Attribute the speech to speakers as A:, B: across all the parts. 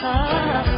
A: After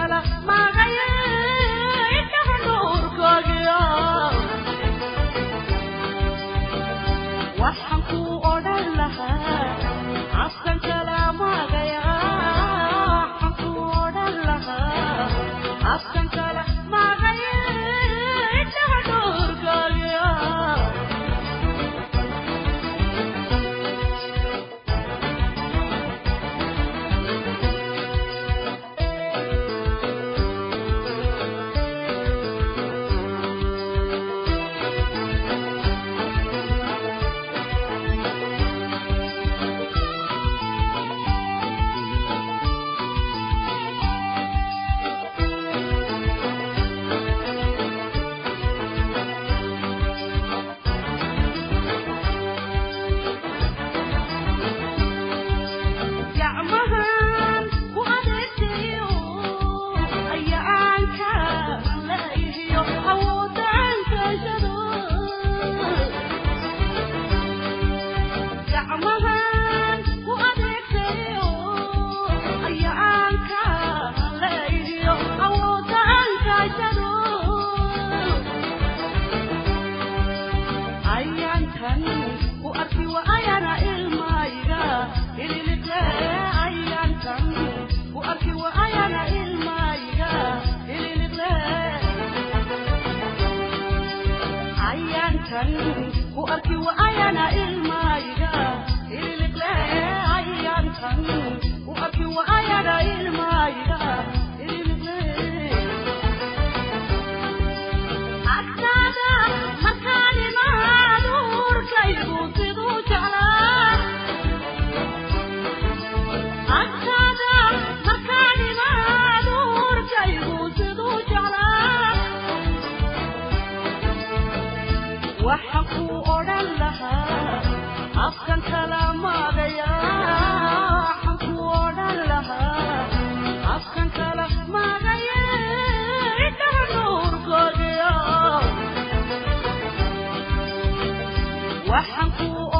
A: mala maga 长苦。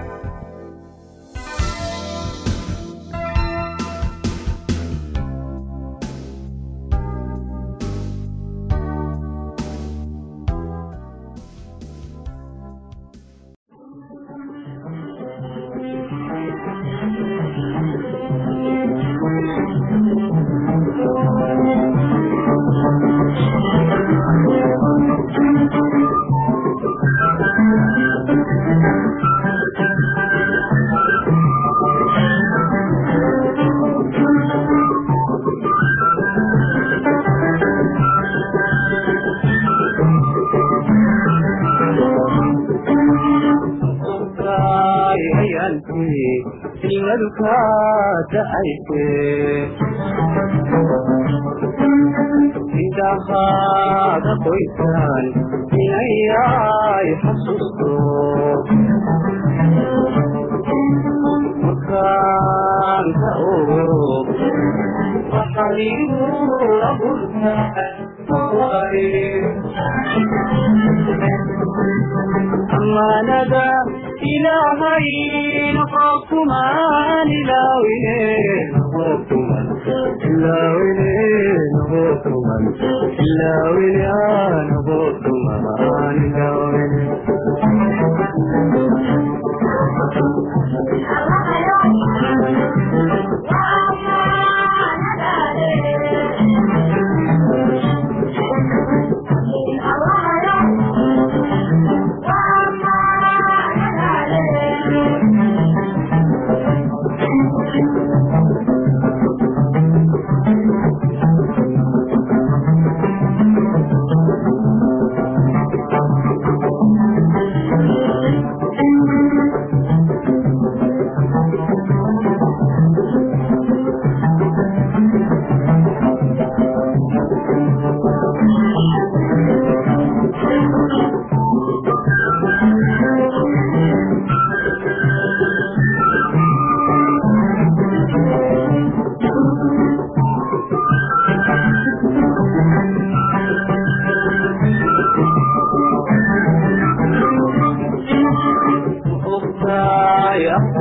B: indhahaada qoysaan inayay xasuusto markaanka ogo waxaligu amaanada ilaahay noqokumaan ilaawine noqokuman ilaawine noqokuman ilaawine aa noqokuman ilaawine ayada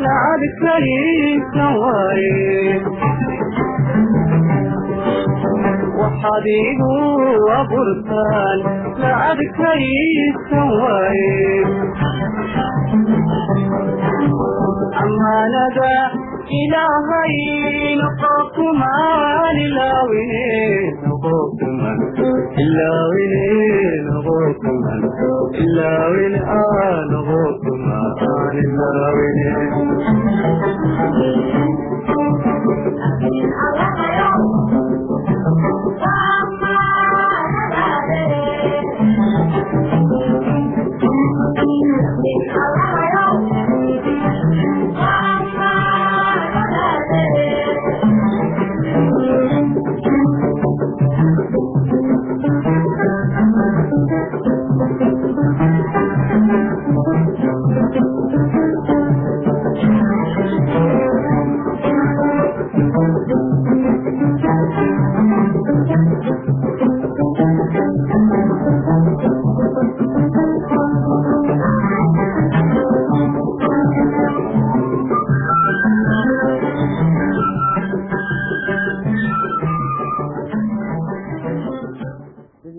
B: weye arrinkale inuu fulo ogolaani waayaan waxaad igu abuurtaan lacag kaliisan waaye waxaad igu abuurtaan lacag kaysan waaye amaanada ilaahay noqokumaan ilaawine noqokuman ilaawine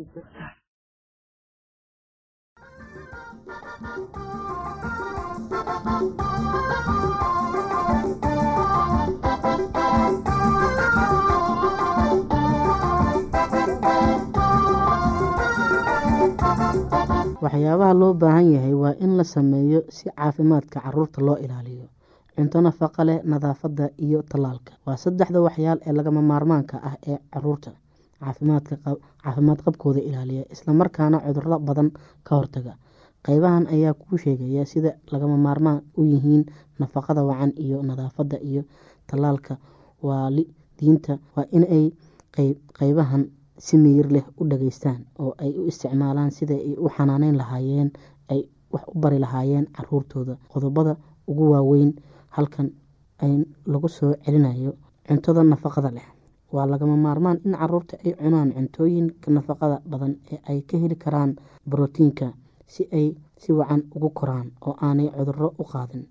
B: ilaawine
C: waxyaabaha loo baahan yahay waa in la sameeyo si caafimaadka carruurta loo ilaaliyo. Cunto nafaqa leh nadaafadda iyo tallaalka. Waa saddexda waxyaal ee lagama maarmaanka ah ee carruurta caafimaad qabkooda ilaaliya islamarkaana cudurro badan ka hortaga. Qeybahan ayaa kuu sheegaya sida lagama maarmaan u yihiin nafaqada wacan iyo nadaafadda iyo tallaalka. Waalidiinta waa inay qeybahan si miyir leh u dhageystaan oo ay u isticmaalaan sida ay u xanaaneyn lahaayeen ay wax u bari lahaayeen caruurtooda. Qodobada ugu waaweyn halkan ay lagu soo celinayo cuntada nafaqada leh waa lagama maarmaan in carruurta ay cunaan cuntooyinka nafaqada badan ee ay ka heli karaan brotiinka si ay si wacan ugu koraan oo aanay cuduro u qaadin.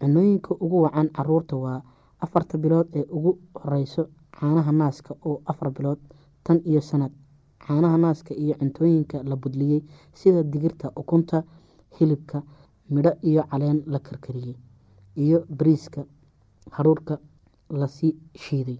C: Cunooyinka ugu wacan carruurta waa afarta bilood ee ugu horeyso caanaha naaska oo afar bilood tan iyo sanad. Caanaha naaska iyo cuntooyinka la budliyey sida digirta ukunta hilibka midho iyo caleen la karkariyey iyo bariiska. Haruurka la sii shiiday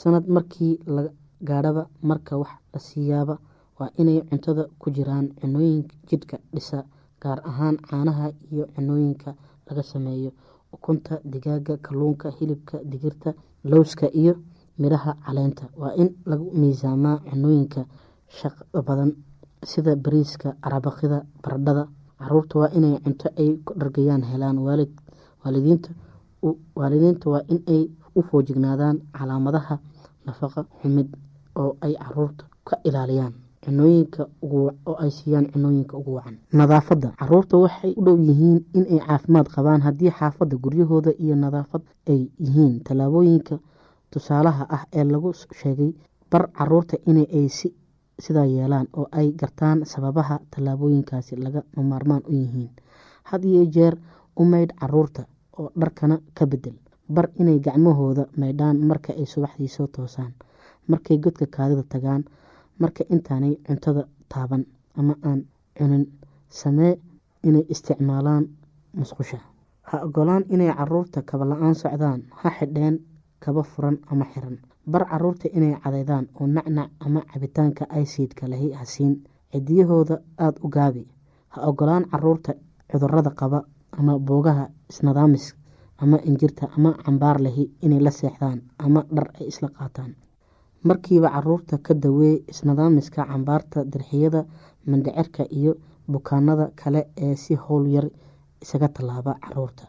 C: sanad markii la gaadhaba marka wax la siiyaaba waa inay cuntada ku jiraan cunooyinka jidhka dhisa gaar ahaan caanaha iyo cunooyinka laga sameeyo. Ukunta digaaga kalluunka hilibka digirta lowska iyo midhaha caleenta. Waa in lagu miisaamaa cunooyinka shaqada badan sida bariiska arabaqida baradhada. Caruurta waa inay cunto ay ku dhargayaan helaan waalidiinta waa in u foojignaadaan calaamadaha nafaqa xumid oo ay carruurta ka ilaaliyaan cunooyinka oo ay siiyaan cunooyinka ugu wacan. Nadaafadda. Caruurta waxay u dhow yihiin inay caafimaad qabaan haddii xaafadda guryahooda iyo nadaafad ay yihiin. Tallaabooyinka tusaalaha ah ee lagu sheegay bar carruurta in ay sidaa yeelaan oo ay gartaan sababaha tallaabooyinkaasi laga maarmaan u yihiin. Had iyo jeer u maydh carruurta oo dharkana ka bedel bar inay gacmahooda maydhaan marka ay subaxdii soo toosaan. Markay godka kaadida tagaan marka intaanay cuntada taaban ama aan cunin. Samee inay isticmaalaan musqusha. Ha ogolaan inay carruurta kaba la'aan socdaan ha xidheen kaba furan ama xiran. Bar carruurta inay cadeydaan oo nacnac ama cabitaanka aysiidka lahi hasiin cidiyahooda aada u gaabi. Ha ogolaan carruurta cudurrada qaba ama boogaha isnadaamis ama injirta ama cambaar lahi inay la seexdaan ama dhar ay isla qaataan. Markiiba carruurta ka daweey isnadaamiska cambaarta dirxiyada mandhicirka iyo bukaanada kale ee si howl yar isaga tallaaba carruurta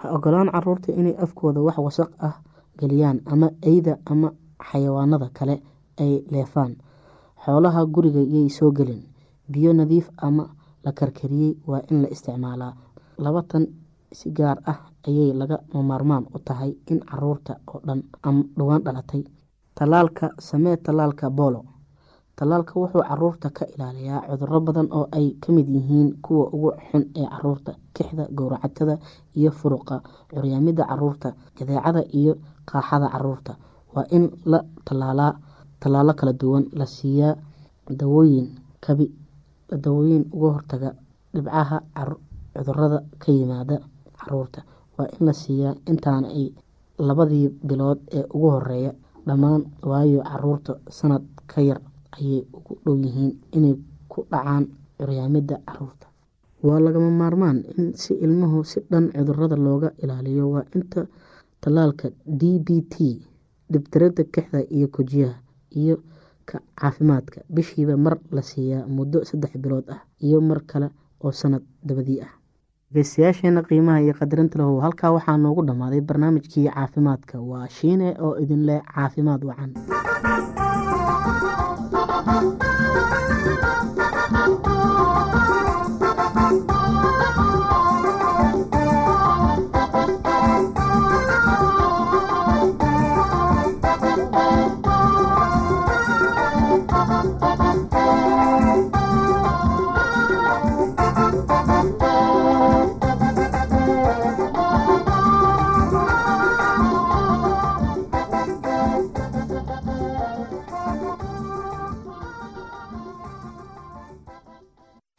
C: ha ogolaan carruurta inay afkooda wax wasaq ah geliyaan ama eyda ama xayawaanada kale ay leefaan. Xoolaha guriga yay soo gelin. Biyo nadiif ama la karkariyey waa in la isticmaalaa. Labatan si gaar ah ayay laga maarmaan u tahay in carruurta oo dhan dhowaan dhalatay. Tallaalka samee tallaalka boolo tallaalka wuxuu carruurta ka ilaaliyaa cuduro badan oo ay ka mid yihiin kuwa ugu xun ee carruurta kixda gowracatada iyo furuqa curyaamida carruurta jadeecada iyo qaaxada carruurta. Waa in la tallaalaa tallaalo kala duwan la siiyaa dawooyin kabi dawooyin uga hortaga dhibcaha cudurrada ka yimaada carruurta waa in la siiyaa intaana ay labadii bilood ee ugu horreeya dhammaan waayo carruurta sanad ka yar ayay ugu dhow yihiin inay ku dhacaan curyaamida carruurta. Waa lagama maarmaan in si ilmuhu si dhan cudurrada looga ilaaliyo. Waa inta tallaalka d b t dhibtirada kixda iyo kojiyaha iyo ka caafimaadka. Bishiiba mar la siiyaa muddo saddex bilood ah iyo mar kale oo sanad dabadii ah dhegeystayaasheena qiimaha iyo qadarinta lahu. Halkaa waxaa noogu dhammaaday barnaamijkii caafimaadka. Waa shiine oo idin leh caafimaad wacan